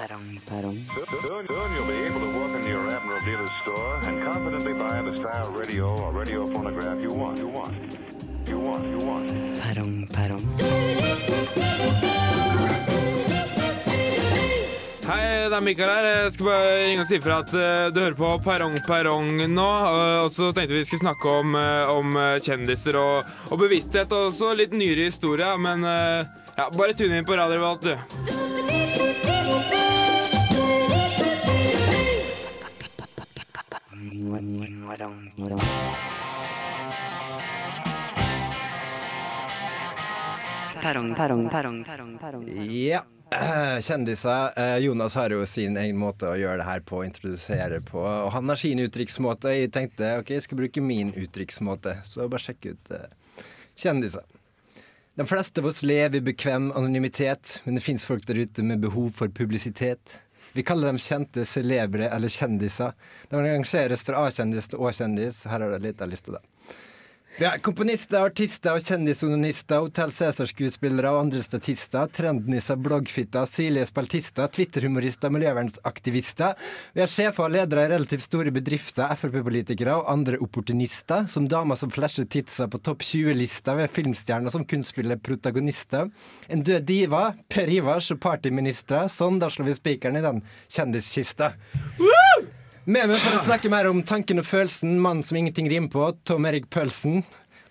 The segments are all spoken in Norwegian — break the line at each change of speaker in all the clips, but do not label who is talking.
Perrong, perrong.
Soon, soon you'll be able to walk into your Admiral dealer's store and confidently buy the style radio or radio phonograph you want. You want. You want. You want.
Perrong, perrong.
Hei, det er Mikael her. Jeg skal bare ringe og si ifra at uh, du hører på Perrong Perrong nå. Uh, og så tenkte vi skulle snakke om, uh, om kjendiser og, og bevissthet, og også litt nyere historie. Men ja, bare tune inn på Radio Revolt, du.
Perrong.
Ja. eh, Kjendiser. Eh, Jonas har jo sin egen måte å gjøre det her på, introdusere på. Og han har sin uttrykksmåte. Jeg tenkte ok, jeg skal bruke min uttrykksmåte. Så bare sjekk ut eh, kjendiser. De fleste av oss lever i bekvem anonymitet, men det fins folk der ute med behov for publisitet. Vi kaller dem kjente, celebre eller kjendiser. De rangeres fra A-kjendis til Å-kjendis. Her har du litt av lista, da. Har komponister, artister og kjendisononister, Hotell Cæsar-skuespillere og andre statister, trendnisser, bloggfitter, syrlige spaltister, Twitter-humorister, miljøvernsaktivister. Vi har sjefer og ledere i relativt store bedrifter, Frp-politikere og andre opportunister, som damer som flasher titsa på topp 20-lista ved filmstjerner som kun. En død diva, Per Ivars og partyministre. Sånn, da slår vi spikeren i den kjendiskista. Med meg for å snakke mer om tanken og følelsen, mannen som ingenting rimer på, Tom Erik Pølsen.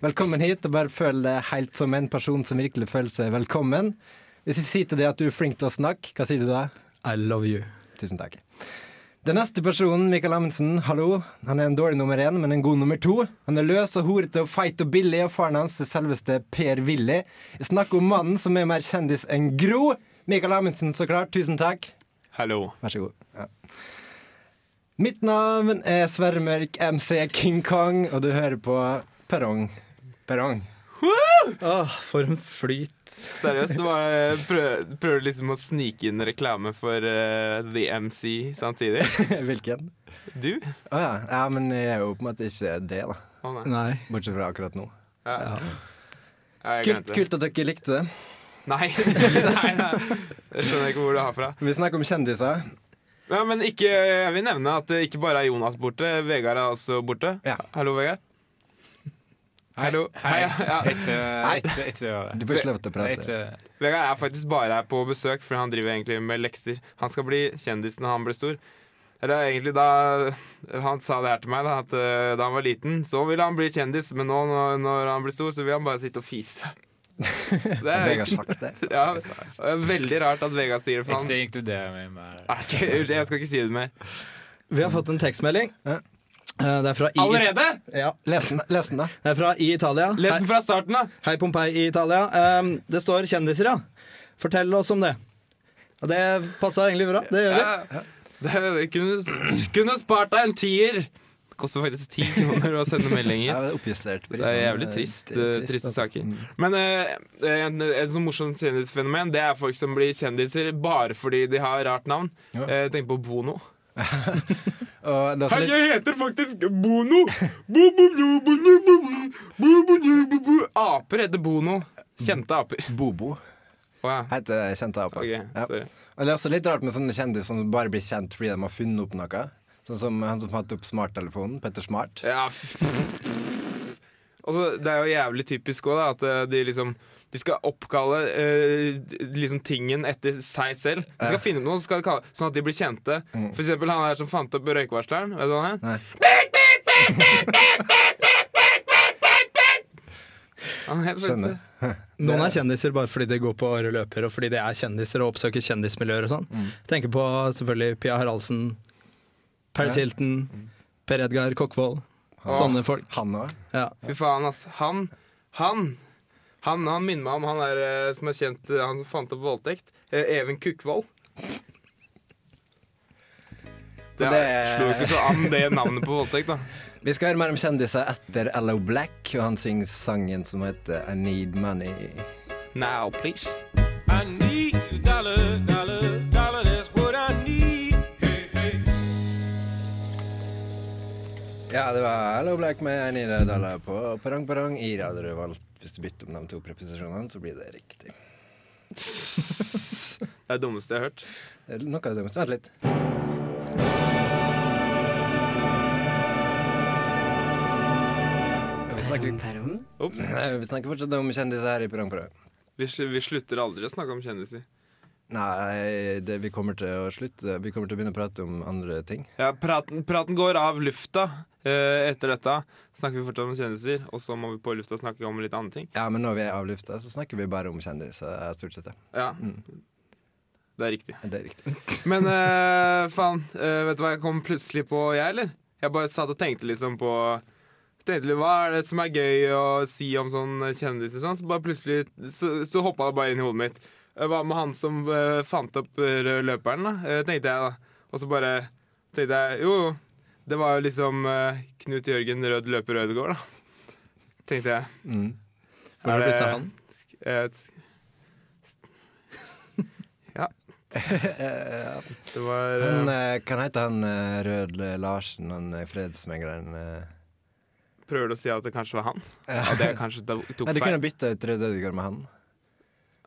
Velkommen hit, og bare føl deg helt som en person som virkelig føler seg velkommen. Hvis jeg sier til deg at du er flink til å snakke, hva sier du da?
I love you.
Tusen takk. Den neste personen, Mikael Amundsen, hallo. Han er en dårlig nummer én, men en god nummer to. Han er løs og horete og feit og billig, og faren hans er selveste Per Willy. Jeg snakker om mannen som er mer kjendis enn Gro. Mikael Amundsen, så klart. Tusen takk.
Hallo.
Vær så god. Ja. Mitt navn er Sverre Mørk, MC King Kong, og du hører på Perrong. Perrong.
Åh, for en flyt.
Seriøst, du bare prøver, prøver liksom å snike inn reklame for uh, The MC samtidig?
Hvilken?
Du?
Å ja. ja, men jeg er jo på en måte ikke det, da.
Å nei.
Nei.
Bortsett fra akkurat nå.
Ja. Ja,
Kult, kult at dere likte det.
Nei. nei, nei. Jeg skjønner ikke hvor du har fra.
Vi snakker om kjendiser.
Ja, men ikke, jeg vil nevne at det ikke bare er Jonas borte. Vegard er også borte.
Ja.
Hallo, Vegard. Hallo. Hei. Ja.
Ikke, ikke, ikke gjør det.
Du får lov å prate.
Vegard er faktisk bare her på besøk, for han driver egentlig med lekser. Han skal bli kjendis når han blir stor. Eller egentlig da Han sa det her til meg, da, at eh, da han var liten, så ville han bli kjendis, men nå når, når han blir stor, så vil han bare sitte og fise. Det er,
Vegard sagt det.
ja, veldig rart at Vegard sier det, for han
ikke inkluder meg mer.
Jeg skal ikke si det mer.
Vi har fått en tekstmelding. Eh, Det er fra I,
Allerede?
Ja,
Les den, les den, da.
det er fra I Italia.
Les den fra starten, da.
hei Pompeii i Italia. Um, det står kjendiser, ja. Fortell oss om det. Og det passa egentlig bra. Det gjør vi.
Ja. Det, det kunne, kunne spart deg en tier koster faktisk ti kroner å sende meldinger.
Ja, det, er pris,
det er jævlig trist, det er trist triste eh, saker. Mm. Men uh, en, et sånn morsomt kjendisfenomen Det er folk som blir kjendiser bare fordi de har rart navn.
Ja.
Uh, tenk på Bono. Hei,
litt...
jeg heter faktisk Bono! Aper heter Bono. Kjente aper.
Bobo. Heter kjente aper.
Okay,
ja. Det er også litt rart med sånne kjendiser som bare blir kjent fordi de har funnet opp noe. Sånn som han som fant opp smarttelefonen, Petter Smart.
Ja, altså, det er jo jævlig typisk òg, at eh, de liksom de skal oppkalle eh, liksom tingen etter seg selv. De skal finne noe, så skal de kalle, sånn at de blir kjente. For eksempel han her som fant opp røykvarsleren. Vet du hva han er?
Skjønner.
Noen er kjendiser bare fordi de går på åre løper, og fordi de er kjendiser og oppsøker kjendismiljøer og sånn.
Mm.
Tenker på selvfølgelig Pia Haraldsen, Paris Hilton, Per Edgar Kokkvold. Sånne folk.
Han òg.
Ja.
Fy faen, ass. Han Han han, han minner meg om han der eh, som er kjent eh, Han som fant opp voldtekt. Eh, Even Kukkvold. Det,
det-
slo ikke så an, det navnet på voldtekt, da.
Vi skal høre mer om kjendiser etter Allo Black, og han synger sangen som heter I Need Money.
Now, please.
I need dollar, dollar,
Ja, det var 'Hello Black med I Need a Dollar på Perrong Perrong i Radio Revolt. Hvis du bytter om de to preposisjonene, så blir det riktig.
Det er det dummeste jeg har hørt.
Det er Noe av det dummeste. Vent litt. Vi snakker, vi snakker fortsatt om kjendiser her i Perrong på.
Vi, sl- vi slutter aldri å snakke om kjendiser.
Nei, det, vi kommer til å slutte. Vi kommer til å begynne å prate om andre ting.
Ja, praten, praten går av lufta etter dette. Snakker vi fortsatt om kjendiser, og så må vi på lufta snakke om litt andre ting.
Ja, men når vi er av lufta, så snakker vi bare om kjendiser. Stort sett. ja.
Ja, det er riktig.
Det er riktig.
Men uh, faen, uh, vet du hva jeg kom plutselig på, jeg, eller? Jeg bare satt og tenkte liksom på Tenkte Hva er det som er gøy å si om sånn kjendiser? Sånn, så bare plutselig Så, så hoppa det bare inn i hodet mitt. Eh, Hva med han som uh, fant opp eh, rød løperen, da? Eh, tenkte jeg, da. Og så bare tenkte jeg Jo, jo. Det var jo liksom eh, Knut Jørgen Rød løper Rødegård, da. Tenkte jeg.
Mm.
Hvor har det blitt av han?
Et, ja. Det var eh,
Han, eh, kan hete han eh, Rød Larsen, han eh, fredsmegleren? eh?
Prøver du å si at det kanskje var han? Ja, det kanskje tok
Nei, du
feil.
kunne bytte ut Rød Ødegård med han.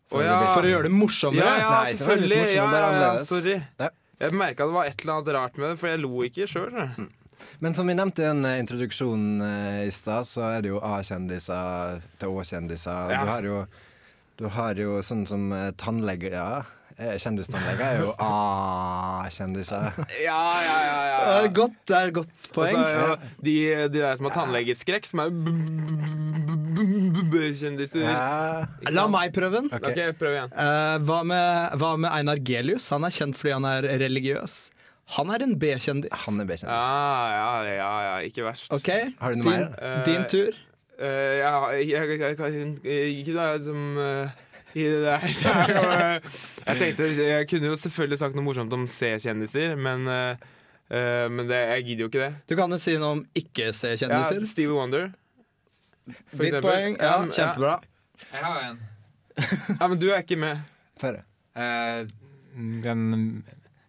Så
Å,
hadde
ja.
blitt-
For å gjøre det morsommere?
Ja, ja,
Nei,
selvfølgelig. Ja, ja, ja,
annerledes.
sorry.
Ja.
Jeg merka det var et eller annet rart med det, for jeg lo ikke sjøl.
Men som vi nevnte i den eh, introduksjonen eh, i stad, så er det jo A-kjendiser til Å-kjendiser.
Ja.
Du du har jo sånn som eh, tannleger ja. Eh, Kjendistannleger er jo A-kjendiser.
Ja, ja, ja. ja.
Det er godt, det er godt poeng.
Altså, de, de der som har tannlegeskrekk, som er kjendiser.
Ja.
La meg prøve den.
Ok.
Okay, prøv igjen.
Uh, hva, med, hva med Einar Gelius? Han er kjent fordi han er religiøs. Han er en B-kjendis.
Han er B-kjendis.
Ja, ja, ja, ja, ikke verst.
OK,
Har du noe
din,
mer?
din tur.
Uh, ja, jeg, jeg, jeg, jeg, ikke da som eh, i det er jo, eh, Jeg tenkte Jeg kunne jo selvfølgelig sagt noe morsomt om C-kjendiser, men, eh, eh, men det, jeg gidder jo ikke det.
Du kan jo si noe om ikke-C-kjendiser.
Ja, Stevie Wonder. for
Ditt
eksempel.
poeng. Ja,
Ja,
kjempebra.
Jeg har en.
Ja, men du er ikke med.
Færre.
Eh, den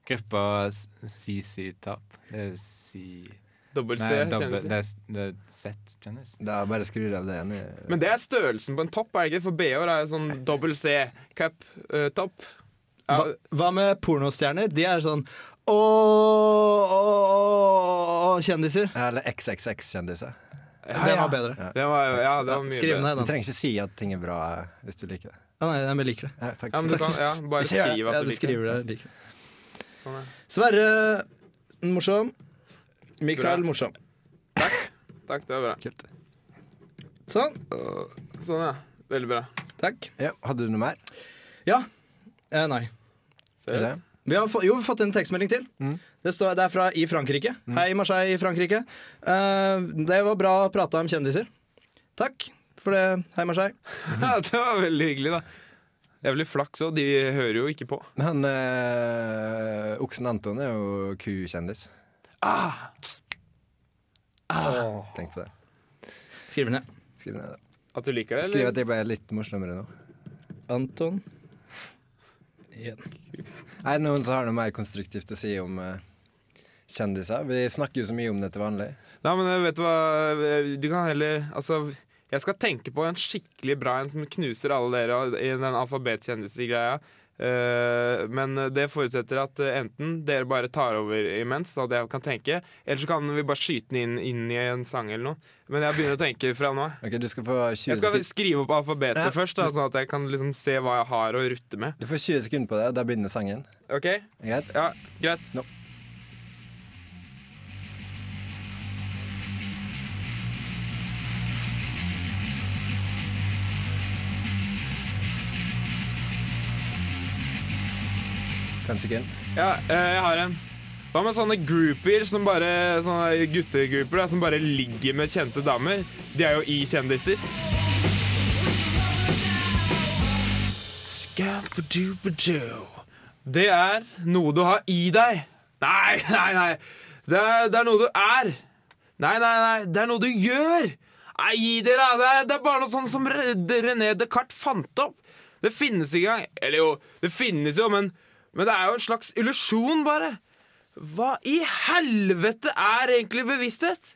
gruppa CC Top. Det er C...
Dobbel C.
Nei, dobbel, det er, det er Z-kjendis.
Da bare skrur av det igjen.
Men det er størrelsen på en topp, er det ikke? For BH-er er sånn dobbel C. Cup-topp. ja,
Hva, hva med pornostjerner? De er sånn Ååå kjendiser.
Eller XXX-kjendiser.
Den var bedre.
det var, ja, det var mye
Skriv ned den.
Du trenger ikke si at ting er bra eh, hvis du liker det.
Ja, nei, jeg liker det.
Ja, takk.
Ja, men du kan ja, bare
skriv
at
du
du liker det. Sånn, ja.
Sverre morsom. Mikael
Bra.
morsom.
Takk, det var bra.
Kult.
Sånn.
Sånn, ja. Veldig bra.
Takk.
Ja, hadde du noe mer?
Ja. Eh, nei.
Seriøst?
Vi har, jo, vi har fått en tekstmelding til.
Mm.
Det, står, det er fra i Frankrike. Hei, Marseille i Frankrike. Uh, det var bra prata om kjendiser. Takk for det. Hei, Marseille.
Ja, det var veldig hyggelig, da. Jævlig flaks òg. De hører jo ikke på.
Men han eh, Oksen Anton er jo ku-kjendis.
Ah,
Tenk på det.
Skriv ned.
Skriv ned det.
at du liker det,
Skriv
eller?
at jeg ble litt morsommere nå.
Anton. Igjen.
Er det noen som har noe mer konstruktivt å si om eh, kjendiser? Vi snakker jo så mye om det til vanlig.
Nei, men eh, vet du hva Du kan heller Altså, jeg skal tenke på en skikkelig bra en som knuser alle dere i den alfabetkjendisgreia. Uh, men det forutsetter at eh, enten dere bare tar over imens, så at jeg kan tenke, eller så kan vi bare skyte den inn, inn i en sang eller noe. Men jeg begynner å tenke fra nå.
Ok, Du skal få 20
Jeg skal skrive opp alfabetet
Ja.
først, da, sånn at jeg kan liksom se hva jeg har å rutte med.
Du får 20 sekunder på det, og da begynner sangen.
OK?
Greit?
Ja, greit.
Nå. Fem sekunder.
Ja, eh, jeg har en. Hva med sånne groupier som bare Sånne guttegrupper da, som bare ligger med kjente damer? De er jo i kjendiser. Det er noe du har i deg. Nei, nei, nei. Det er, det er noe du er. Nei, nei, nei. Det er noe du gjør. Nei, gi dere. Det er, det er bare noe sånt som René Descartes fant opp. Det finnes ikke engang. Eller jo, det finnes jo, men, men det er jo en slags illusjon, bare. Hva i helvete er egentlig bevissthet?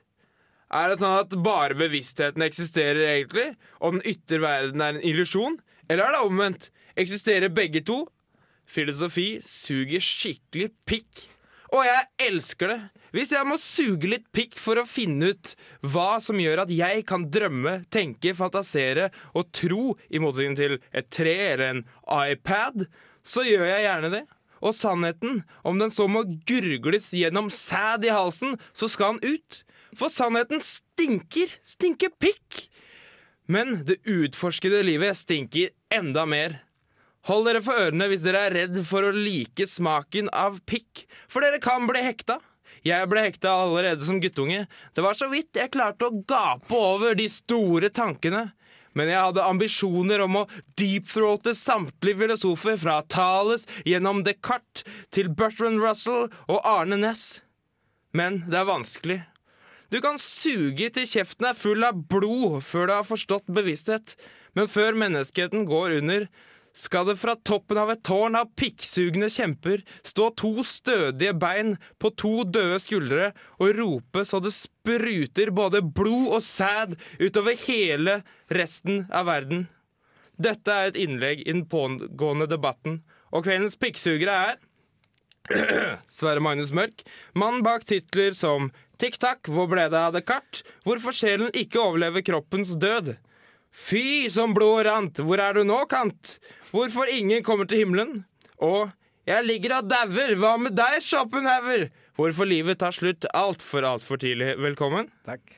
Er det sånn at bare bevisstheten eksisterer egentlig, og den ytre verden er en illusjon? Eller er det omvendt? eksisterer begge to. Filosofi suger skikkelig pikk. Og jeg elsker det. Hvis jeg må suge litt pikk for å finne ut hva som gjør at jeg kan drømme, tenke, fantasere og tro, i motsetning til et tre eller en iPad, så gjør jeg gjerne det. Og sannheten, om den så må gurgles gjennom sæd i halsen, så skal den ut. For sannheten stinker. Stinker pikk. Men det utforskede livet stinker enda mer. Hold dere for ørene hvis dere er redd for å like smaken av pikk, for dere kan bli hekta. Jeg ble hekta allerede som guttunge. Det var så vidt jeg klarte å gape over de store tankene. Men jeg hadde ambisjoner om å deepthroate samtlige filosofer fra Thales gjennom Descartes til Bertrand Russell og Arne Næss. Men det er vanskelig. Du kan suge til kjeften er full av blod før du har forstått bevissthet, men før menneskeheten går under, skal det fra toppen av et tårn av pikksugne kjemper stå to stødige bein på to døde skuldre og rope så det spruter både blod og sæd utover hele resten av verden. Dette er et innlegg i den pågående debatten, og kveldens pikksugere er Sverre Magnus Mørk, mann bak titler som Tikk takk, hvor ble det av kart? Hvorfor sjelen ikke overlever kroppens død? Fy som blod rant, hvor er du nå, Kant? Hvorfor ingen kommer til himmelen? Og Jeg ligger og dauer, hva med deg, Schopenhauer? Hvorfor livet tar slutt altfor, altfor tidlig. Velkommen.
Takk.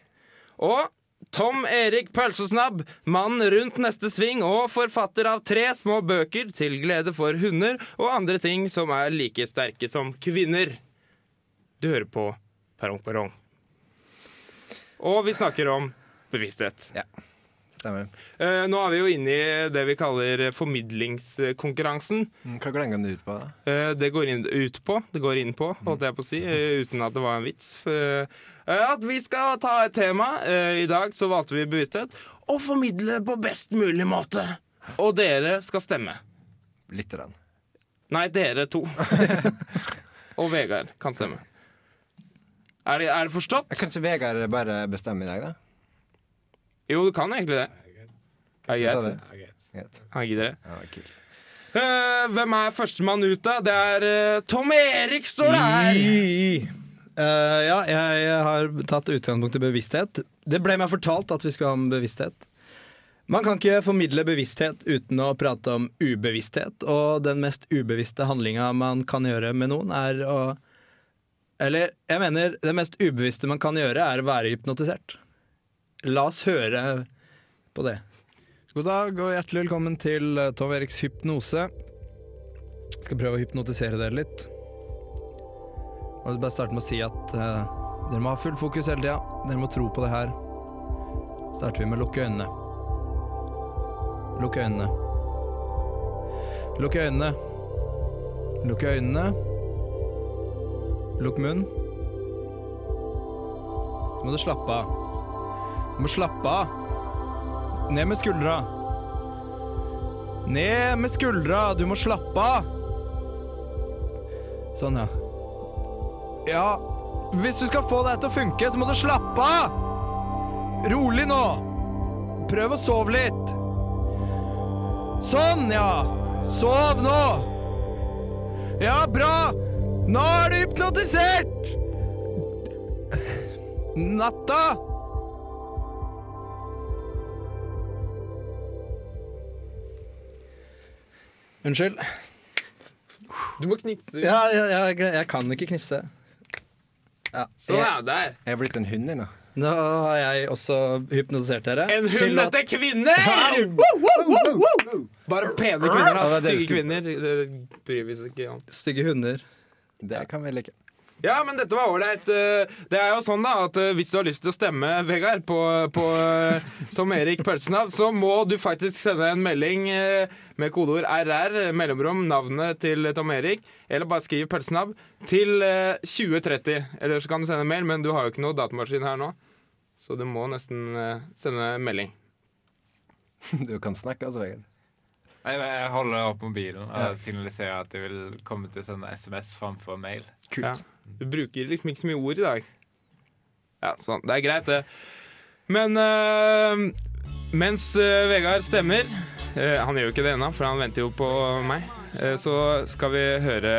Og Tom Erik Pølsesnabb, mann rundt neste sving og forfatter av tre små bøker til glede for hunder og andre ting som er like sterke som kvinner. Du hører på Perrong Perrong. Og vi snakker om bevissthet.
Stemmer.
Eh, nå er vi jo inne i det vi kaller formidlingskonkurransen.
Mm, Hva går den ut på, da?
Eh, det går inn, ut på, det går inn på, holdt jeg på å si, eh, uten at det var en vits. Eh, at vi skal ta et tema. Eh, I dag så valgte vi bevissthet. Og formidle på best mulig måte. Og dere skal stemme.
Lite grann.
Nei, dere to. og Vegard kan stemme. Er det, er det forstått?
Kanskje Vegard bare bestemmer i dag, da?
Jo, du kan egentlig det. Er det greit?
du?
Gidder det.
Ja, kult.
Eh, hvem er førstemann ut, da? Det er eh, Tom Erik, står det her.
Eh, ja, jeg har tatt utgangspunkt i bevissthet. Det ble meg fortalt at vi skulle ha om bevissthet. Man kan ikke formidle bevissthet uten å prate om ubevissthet, og den mest ubevisste handlinga man kan gjøre med noen, er å Eller jeg mener, det mest ubevisste man kan gjøre, er å være hypnotisert. La oss høre på det. God dag og hjertelig velkommen til eh, Tom Eriks hypnose. Skal prøve å hypnotisere dere litt. Og jeg bare starte med å si at uh, dere må ha full fokus hele tida. Dere må tro på det her. Starter vi med å lukke øynene. Lukk øynene. Lukk øynene. Lukk øynene. Lukk munnen. Så må du slappe av. Du må slappe av. Ned med skuldra. Ned med skuldra. Du må slappe av. Sånn, ja. Ja, hvis du skal få dette til å funke, så må du slappe av! Rolig nå! Prøv å sove litt. Sånn, ja. Sov nå. Ja, bra. Nå er du hypnotisert! Natta! Unnskyld.
Du må knipse.
Ja, jeg, jeg, jeg kan ikke knipse. Ja.
Sånn, ja. Der.
Jeg er blitt en hund, ennå. nå.
Har jeg også hypnotisert dere.
En hund
at-
etter kvinner! Bare pene kvinner. Da. Stygge kvinner. Det bryr vi oss ikke om.
Stygge hunder.
Det kan vi like.
Ja, men dette var ålreit. Eh, Det er jo sånn da at eh, hvis du har lyst til å stemme, Vegard, på, på eh, Tom Erik Pølsenav, så må du faktisk sende en melding med kodeord RR, mellomrom, navnet til Tom Erik, eller bare skriv pølsenavn til eh, 2030. Eller så kan du sende mail, men du har jo ikke noe datamaskin her nå. Så du må nesten eh, sende melding.
Du kan snakke, altså, Vegard.
Nei, jeg holder opp mobilen og signaliserer at jeg vil komme til å sende SMS framfor mail.
Ja. Du bruker liksom ikke så mye ord i dag. Ja, sånn. Det er greit, det. Men øh, mens øh, Vegard stemmer, han gjør jo ikke det ennå, for han venter jo på meg. Eh, så skal vi høre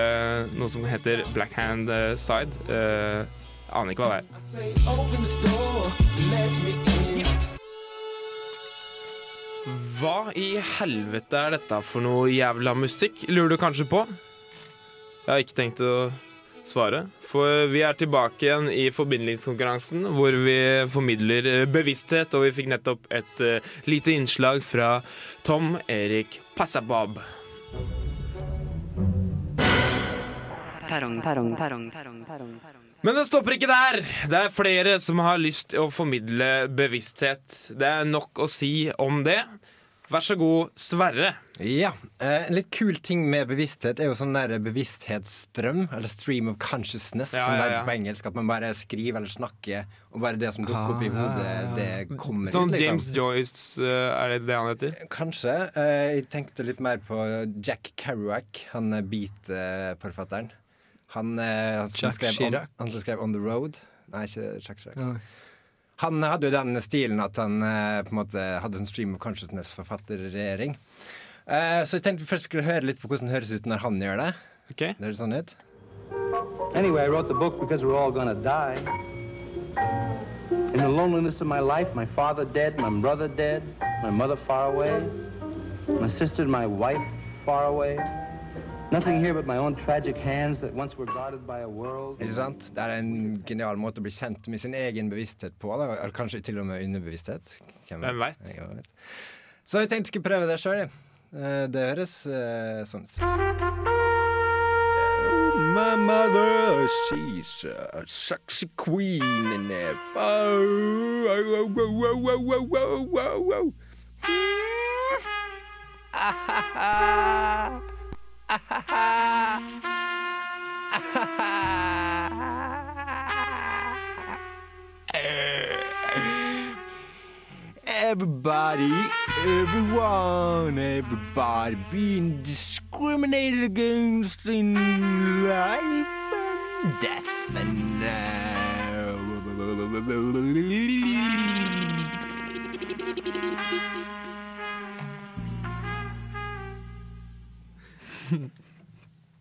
noe som heter Black Hand eh, Side. Jeg aner ikke hva det er. Hva i helvete er dette for noe jævla musikk, lurer du kanskje på? Jeg har ikke tenkt å svare, for vi er tilbake igjen i forbindelseskonkurransen, hvor vi formidler eh, bevissthet, og vi fikk nettopp et uh, lite innslag fra Tom Erik Passabob.
Perrong, perrong, perrong, perrong, perrong, perrong.
Men det stopper ikke der! Det er flere som har lyst til å formidle bevissthet. Det er nok å si om det. Vær så god, Sverre.
Ja. eh, En litt kul ting med bevissthet er jo sånn der bevissthetsstrøm, eller stream of consciousness,
Ja,
som det
ja, ja.
heter på engelsk. At man bare skriver eller snakker, og bare det som dukker opp i hodet, det kommer
Sånn
ut. liksom.
James Joyce, eh, er det det han heter?
Kanskje. Eh, Jeg tenkte litt mer på Jack Kerouac, han beat-forfatteren. Han, han, som skrev on, han som skrev On The Road. Nei, ikke Jack Chirac. Han hadde jo den stilen at han eh, på en måte hadde en stream of consciousness-forfatterregjering. Eh, så jeg tenkte vi først skulle høre litt på hvordan det høres ut når han gjør det.
Ok.
Det høres sånn ut.
Anyway, I wrote the book because we're all gonna die. In the loneliness of my life, my father dead, my brother dead, my mother far away, my sister and my wife far away.
Ikke sant? Det er en genial måte å bli sendt med sin egen bevissthet på. Da. Eller kanskje til og med underbevissthet.
Hvem vet?
Hvem vet? Så jeg tenkte jeg skulle prøve det sjøl. Det høres eh, sånn ut. My mother, she's a sexy queen in there. Oh, oh, oh, Everybody, everyone, everybody being discriminated against in life and death and.
Uh,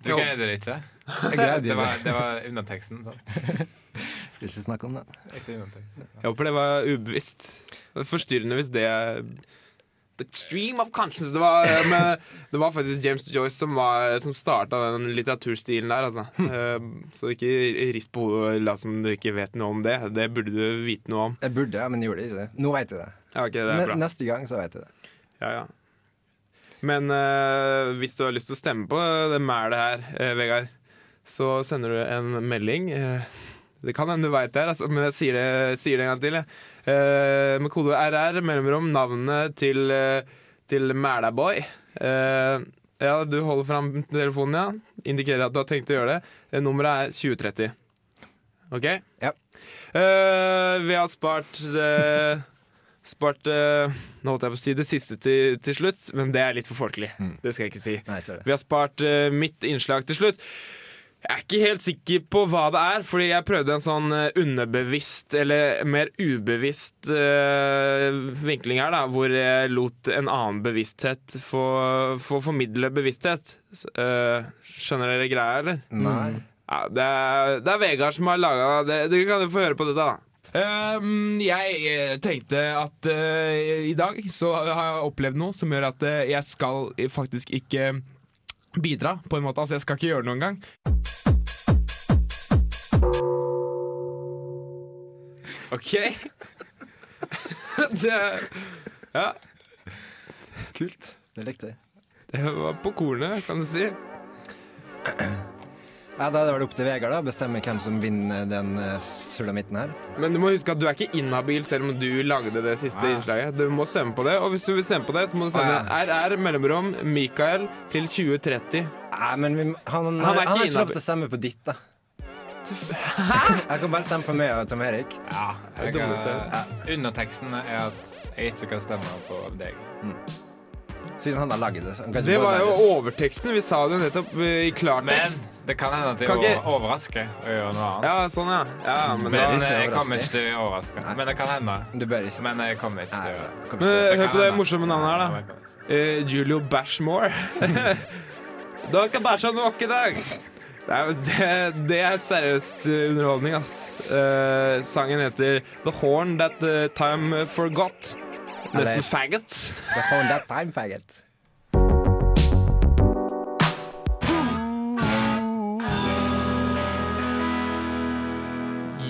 Du greide det ikke?
Jeg greide
Det var,
det.
var underteksten. sant?
Skal ikke snakke om det.
Jeg håper det var ubevisst. Det er forstyrrende hvis det The stream of conscience. Det var, med, det var faktisk James Joyce som, var, som starta den litteraturstilen der. Altså. Eh, Så ikke rist på hodet og la som du ikke vet noe om det. Det burde du vite noe om.
Jeg burde, men gjorde ikke det. Nå vet jeg det.
Ja, okay, det er bra.
Neste gang så vet jeg det.
Ja, ja. Men uh, hvis du har lyst til å stemme på det mælet her, eh, Vegard, så sender du en melding. Eh, det kan hende du veit det, her, altså, men jeg sier det, sier det en gang til. Jeg. Eh, med kode RR, mellomrom, navnet til, til Mælaboy. Eh, ja, du holder fram telefonen, ja. Indikerer at du har tenkt å gjøre det. Nummeret er 2030. OK?
Ja.
Vi har spart det Spart uh, Nå holdt jeg på å si det siste til, til slutt, men det er litt for folkelig. Det skal jeg ikke si.
Nei.
Vi har spart uh, mitt innslag til slutt. Jeg er ikke helt sikker på hva det er, fordi jeg prøvde en sånn eh, underbevisst, eller mer ubevisst uh, vinkling her, da, hvor jeg lot en annen bevissthet få, få formidle bevissthet. Eh, skjønner dere greia, eller?
Nei.
Ja, det, er, det er Vegard som har laga det. Dere kan jo få høre på dette, da. Ehm, jeg eh, tenkte at uh, i dag så har jeg opplevd noe som gjør at uh, jeg skal faktisk ikke bidra, på en måte. Altså, jeg skal ikke gjøre noe engang. OK. det Ja,
Kult. Det likte jeg.
det var på kornet, kan du si.
Ja, Da er det vel opp til Vegard å bestemme hvem som vinner den uh, sulamitten her.
Men du må huske at du er ikke inhabil selv om du lagde det siste innslaget. Du må stemme på det, og hvis du vil stemme på det, så må du sende
Ah,
RR mellomrom Mikael til 2030.
Nei, men vi, han, han,
Han er
har
ikke
lov til å stemme på ditt, da. Hæ? Jeg kan bare stemme på meg og Tom Erik.
Ja, Jeg,
kan...
eh, underteksten er at jeg ikke kan stemme på deg.
Siden han har laget det. kan
Det var jo overteksten. Vi sa det nettopp eh, i
Men
klartekst.
Det kan hende at de
Kan ikke-
overrasker å gjøre noe annet.
Ja, sånn, ja. ja men
Men
da,
jeg kommer ikke til å overraske. Men det kan hende.
Du bør ikke.
Men jeg kommer ikke til å gjøre det.
men,
ikke.
hør på det
hende.
morsomme navnet her, da. eh, Julio Bashmore. du har ikke bæsja nok i dag! Nei, det, det er seriøst eh, underholdning, ass. Uh, sangen heter The Horn That eh, Time Forgot. Nesten faggot.
The Horn that time, faggot.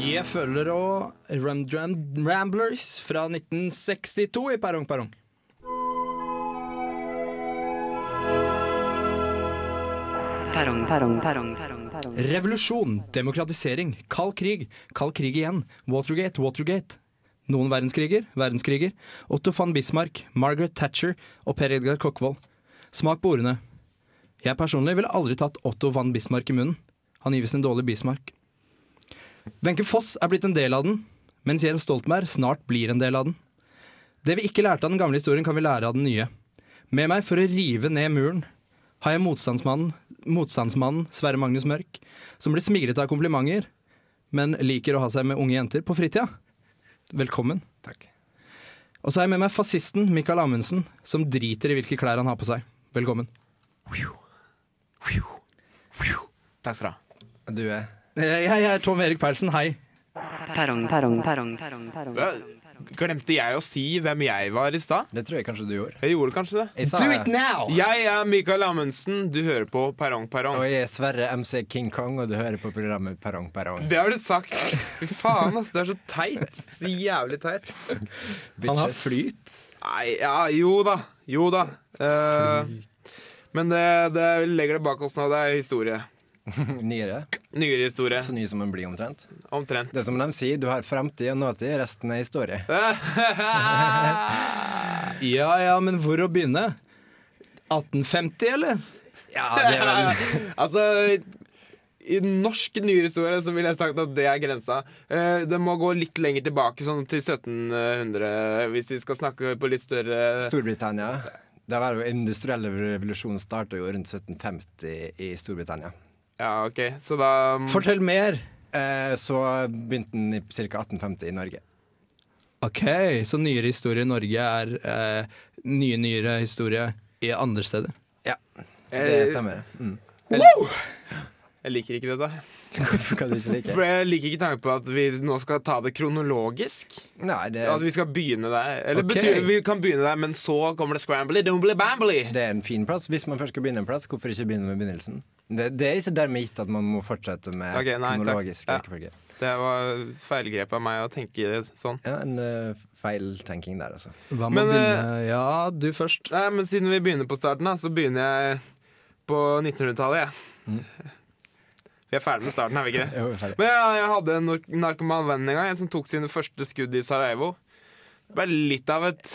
Jeg følger òg Ram Ramblers fra 1962 i Perrong Perrong.
Perrong, perrong, perrong, perrong.
Revolusjon, demokratisering, kald krig, kald krig igjen, Watergate, Watergate. Noen verdenskriger, verdenskriger. Otto van Bismarck, Margaret Thatcher og Per Edgar Kokkvold. Smak på ordene. Jeg personlig ville aldri tatt Otto van Bismarck i munnen. Han gir visst en dårlig Bismarck. Wenche Foss er blitt en del av den, mens Jens Stoltenberg snart blir en del av den. Det vi ikke lærte av den gamle historien, kan vi lære av den nye. Med meg for å rive ned muren har jeg motstandsmannen, motstandsmannen Sverre Magnus Mørk, som blir smigret av komplimenter, men liker å ha seg med unge jenter på fritida. Velkommen.
Takk.
Og så har jeg med meg fascisten Mikael Amundsen, som driter i hvilke klær han har på seg. Velkommen.
Takk skal du ha.
Du er
Jeg, jeg er Tom Erik Perlsen, hei.
Perrong, perrong, perrong, perrong?
Glemte jeg å si hvem jeg var i stad?
Det tror jeg kanskje du gjorde.
Jeg gjorde kanskje det.
Sa,
Do it now!
Jeg er Mikael Amundsen, du hører på Perrong Perrong.
Og jeg er Sverre MC King Kong, og du hører på programmet Perrong Perrong.
Det har du sagt. Fy faen, ass. Det er så teit. Så jævlig teit.
Han har flyt.
Nei, ja, jo da. Jo da. Uh, men det, det legger det bak oss nå. Det er historie.
Nyere.
Nyere historie.
Så ny som den blir, omtrent.
Omtrent.
Det er som de sier, du har fremtid og nåtid, resten er historie.
Ja ja, men hvor å begynne? 1850, eller?
Ja, det er vel
altså i norsk nyere historie så ville jeg sagt at det er grensa. Eh, det må gå litt lenger tilbake, sånn til 1700, hvis vi skal snakke på litt større
Storbritannia. Det var jo Industrielle revolusjon starta jo rundt 1750 i Storbritannia.
Ja, OK. Så da
Fortell mer.
Eh, så begynte den i ca. 1850 i Norge.
Ok, så nyere historie i Norge er eh, nye, nyere historie i andre steder.
Ja, det
Eh,
stemmer. Mm.
Jeg liker ikke dette.
Hvorfor kan du ikke like
For jeg liker ikke tanken på at vi nå skal ta det kronologisk.
Nei, det,
At vi skal begynne der. Eller
okay.
betyr, vi kan begynne der, men så kommer det scrambly, dumbly, bambly.
det er en fin plass. Hvis man først skal begynne en plass, hvorfor ikke begynne med begynnelsen? Det, det er ikke dermed gitt at man må fortsette med
Ok, nei, takk.
rekkefølge.
Ja. Det var feilgrep av meg å tenke sånn.
Ja, en uh, feiltenking der, altså.
Hva med
Men,
å begynne? Ja, du først.
Nei, men siden vi begynner på starten, da, så begynner jeg på 1900-tallet, jeg. Vi er ferdig med starten, er vi ikke det?
Jo, ferdig.
Men jeg, jeg hadde en narkoman venn en gang en som tok sine første skudd i Sarajevo. Det ble litt av et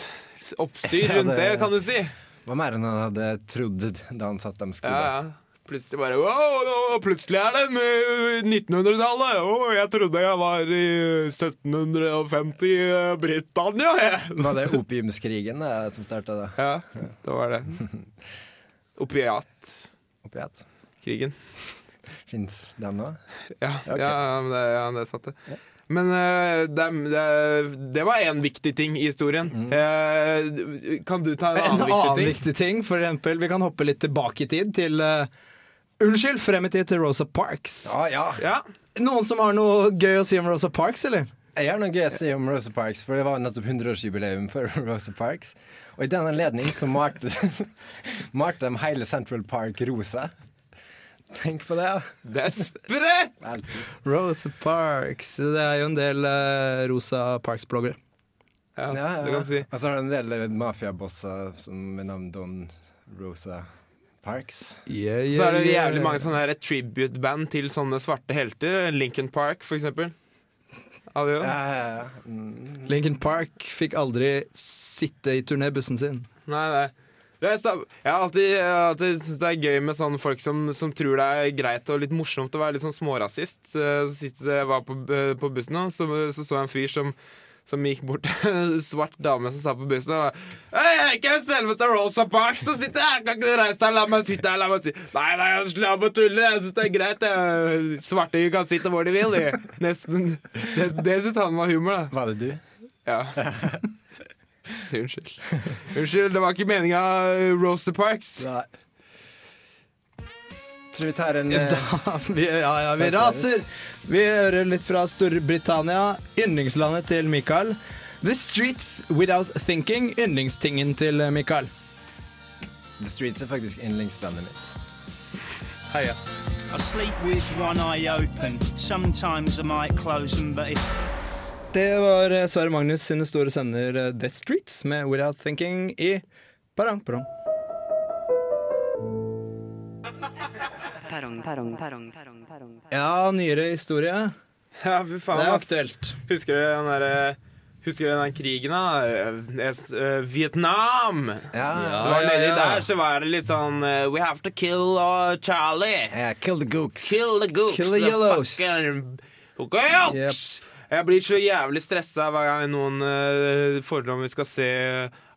oppstyr
Ja,
rundt
det-
det, kan du si.
Hva mer enn han hadde trodd da han satt de
Ja, ja. Plutselig bare wow, Plutselig er det eh, 1900-tallet! Å, jeg trodde jeg var i 1750 i eh, Britannia, jeg!
Var det opiumskrigen det, som starta da?
Ja, det var det. Opiatkrigen.
Oppi ett? Fins den nå?
Ja,
okay.
ja, det, ja, det satt det. Ja. Men uh, det, det, det var én viktig ting i historien. Eh, kan du ta en
En
annen
annen
viktig ting?
viktig ting, for eksempel, vi kan hoppe litt tilbake i tid til eh, Unnskyld, frem i tid til Rosa Parks.
Ja, ja.
Ja.
Noen som har noe gøy å si om Rosa Parks, eller?
Jeg har noe gøy å si om Rosa Parks, for det var nettopp 100-årsjubileum for Rosa Parks. Og i den anledning så malte, malte de hele Central Park rosa. Tenk på det.
Det er sprøtt!
Rosa Parks. Det er jo en del uh, Rosa Parks-bloggere.
Ja,
ja, ja.
det kan si.
Og så har du en del eh, mafiabosser som med navn Don Rosa Parks.
Yeah, yeah,
Så er det jævlig mange sånne her tribute-band til sånne svarte helter. Lincoln Park, for eksempel. Hadde.
Ja, ja, ja. Mm.
Lincoln Park fikk aldri sitte i turnébussen sin.
Nei, nei. Jeg har alltid, alltid syntes det er gøy med sånne folk som, som tror det er greit og litt morsomt å være litt sånn smårasist. Eh, Sist jeg var på, på bussen, nå, så, så så jeg en fyr som, som gikk bort til en svart dame som satt på bussen og var Hei, jeg er ikke selveste Rosa Parks som sitter her! Kan ikke du reise deg? La meg sitte her! La meg sitte Nei, nei, slapp å tulle! Jeg syns det er greit. Svarte kan sitte hvor de vil. De. Nesten. Det, det syns han var humor, da.
Var det du?
Ja. Unnskyld. Unnskyld, det var ikke meninga Rosa Parks.
Nei. Tror vi tar en eh,
Da, vi, ja, ja, vi raser! Vi hører litt fra Storbritannia, yndlingslandet til Mikael. The Streets Without Thinking, yndlingstingen til Mikael.
The Streets er faktisk yndlingsbandet mitt.
Heia.
I sleep with one eye open. Sometimes I might close them, but if
Det var eh, Sverre Magnus sine store sønner eh, The Streets med Without Thinking i Parang Parang. Ja, nyere historie.
Ja, for faen.
Det er
ass.
aktuelt.
Husker du den derre Husker du den der krigen, da? Eh, eh, Vietnam!
Ja,
Det var nedi der, så var det litt sånn eh, We have to kill uh, Charlie.
Yeah, Kill the Gooks.
Kill the gooks.
Kill the yellows.
fucking Yep. Jeg blir så jævlig stressa hver gang noen uh, foreslår om vi skal se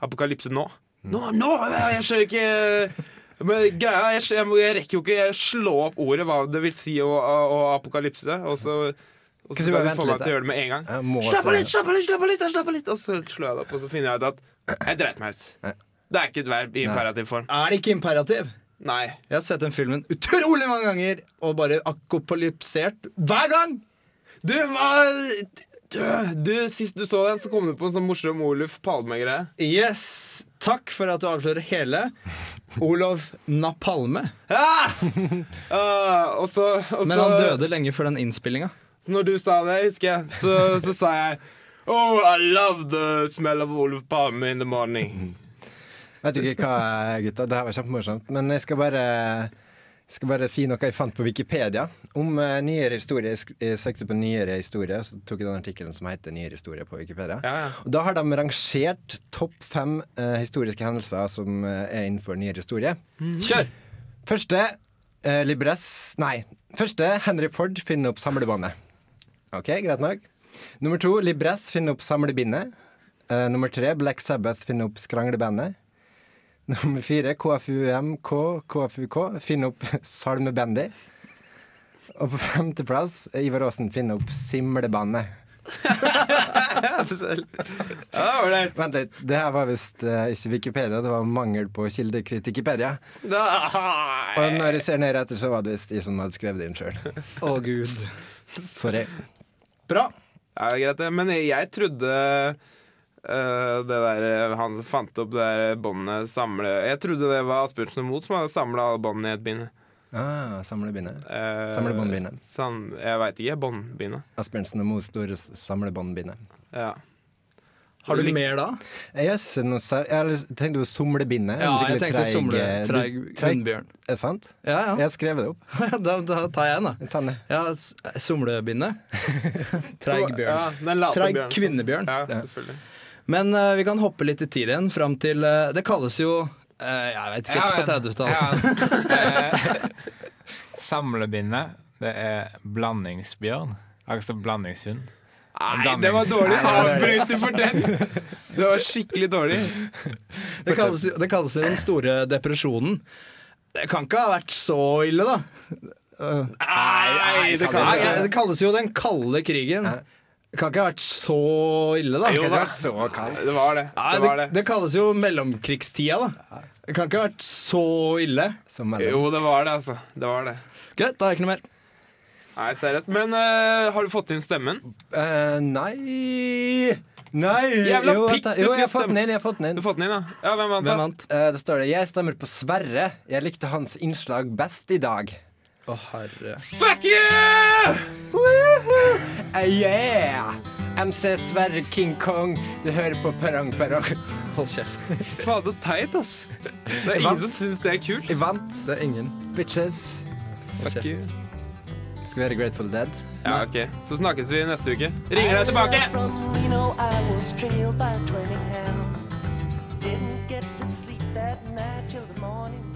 Apokalypse nå. Nå, nå! Jeg skjønner ikke men greia, jeg, jeg, jeg rekker jo ikke slå opp ordet hva det vil si å, å, å apokalypse, og så, og så
Kan du
skal
bare
de få meg til å gjøre det med en gang. Slapp av litt, slapp av litt, slapp av litt, slapp av litt! Og så slår jeg det opp, og så finner jeg ut at jeg dreit meg ut. Det er ikke et verb i imperativ form.
Er det ikke imperativ?
Nei.
Jeg har sett den filmen utrolig mange ganger og bare akopolypsert hver gang!
Du, hva du, du, Sist du så den, så kom du på en sånn morsom Oluf Palme-greie.
Yes! Takk for at du avslører hele. Olov Napalme.
Ja! Uh, og så, og
Men
så
han døde lenge før den innspillinga.
så Når du sa det, husker jeg, så, så sa jeg Oh, I love the smell of Oluf Palme in the morning.
Vet du ikke hva, gutta? Det her var kjempemorsomt. Men jeg skal bare, skal bare si noe jeg fant på Wikipedia om uh, nyere historie. Jeg Jeg søkte på nyere historie, så tok jeg den artikkelen som heter Nyere historie på Wikipedia.
Ja, ja.
Og da har de rangert topp fem uh, historiske hendelser som uh, er innenfor nyere historie.
Kjør!
Første uh, Libres Nei. Første Henry Ford finner opp samlebåndet. OK, greit nok. Nummer to Libres finner opp samlebindet. Nummer tre Black Sabbath finner opp skranglebandet. Nummer fire KFUMK KFUK finne opp salmebandy. Og på femteplass Ivar Aasen finner opp simlebandet. Vent litt, det her var visst uh, ikke Wikipedia, det var mangel på kildekritikipedia. Og når jeg ser ned etter, så var det visst de som hadde skrevet det inn sjøl.
Å, gud.
Sorry.
Bra.
Ja, greit, det. Men jeg, jeg trodde eh, det der eh, Han fant opp det der båndet samle Jeg trodde det var Asbjørnsen og Moe som hadde samla alle båndene i et bind.
Ah, samlebindet.
Uh,
Samlebåndbindet.
Sam, jeg veit ikke. Båndbindet.
Asbjørnsen og Moe store samlebåndbindet.
Ja.
Har du mer da?
Jeg, gjør noe sær- jeg tenkte på somlebindet.
Ja, jeg tenkte
treig-
somle, treig
treig-
hundbjørn.
Er det sant?
Ja,
Jeg
ja.
har skrevet det opp.
da, da tar jeg en, da.
Ta.
Ja, Somlebindet. Treig bjørn.
Ja,
Treig kvinnebjørn.
Ja,
Ja.
selvfølgelig.
Men uh, vi kan hoppe litt i tid igjen, fram til uh, Det kalles jo uh, Jeg vet ikke, på 30-tallet.
Ja. Samlebindet, det er blandingsbjørn. Altså blandingshund.
Nei, det var dårlig avbryter for den! Det var skikkelig dårlig.
Det kalles, det kalles den store depresjonen. Det kan ikke ha vært så ille, da. Nei,
Nei, det kalles,
Nei, det kalles jo den kalde krigen. Det kan ikke ha vært så ille, da.
Jo da.
Så kaldt.
Det var det.
Nei,
Det
det,
var det.
det kalles jo mellomkrigstida, da. Det kan ikke ha vært så ille.
Jo, det var det, altså. Det var det.
Greit, da er det ikke noe mer.
Nei, seriøst. Men uh, har du fått inn stemmen?
Uh, nei Nei!
Jævla
jo,
pikk,
da.
du
jo, jeg har fått den inn. Jeg har fått den
Du
inn.
har fått den inn, ja. Ja, hvem vant?
Hvem vant?
Uh, det står det 'Jeg stemmer på Sverre. Jeg likte hans innslag best i dag'.
Å, oh, herre.
Fuck you!
Woohoo! Uh, yeah! MC Sverre King Kong, du hører på Perang Perang.
Hold kjeft.
Faen, så teit, ass. Det er ingen som syns det er kult.
Jeg vant.
Det er ingen.
Bitches.
Hold
Fuck
kjeft. you.
Skal vi være Grateful Dead?
Ja, OK. Så snakkes vi neste uke. Ringer deg tilbake!
Didn't get to sleep that night till the morning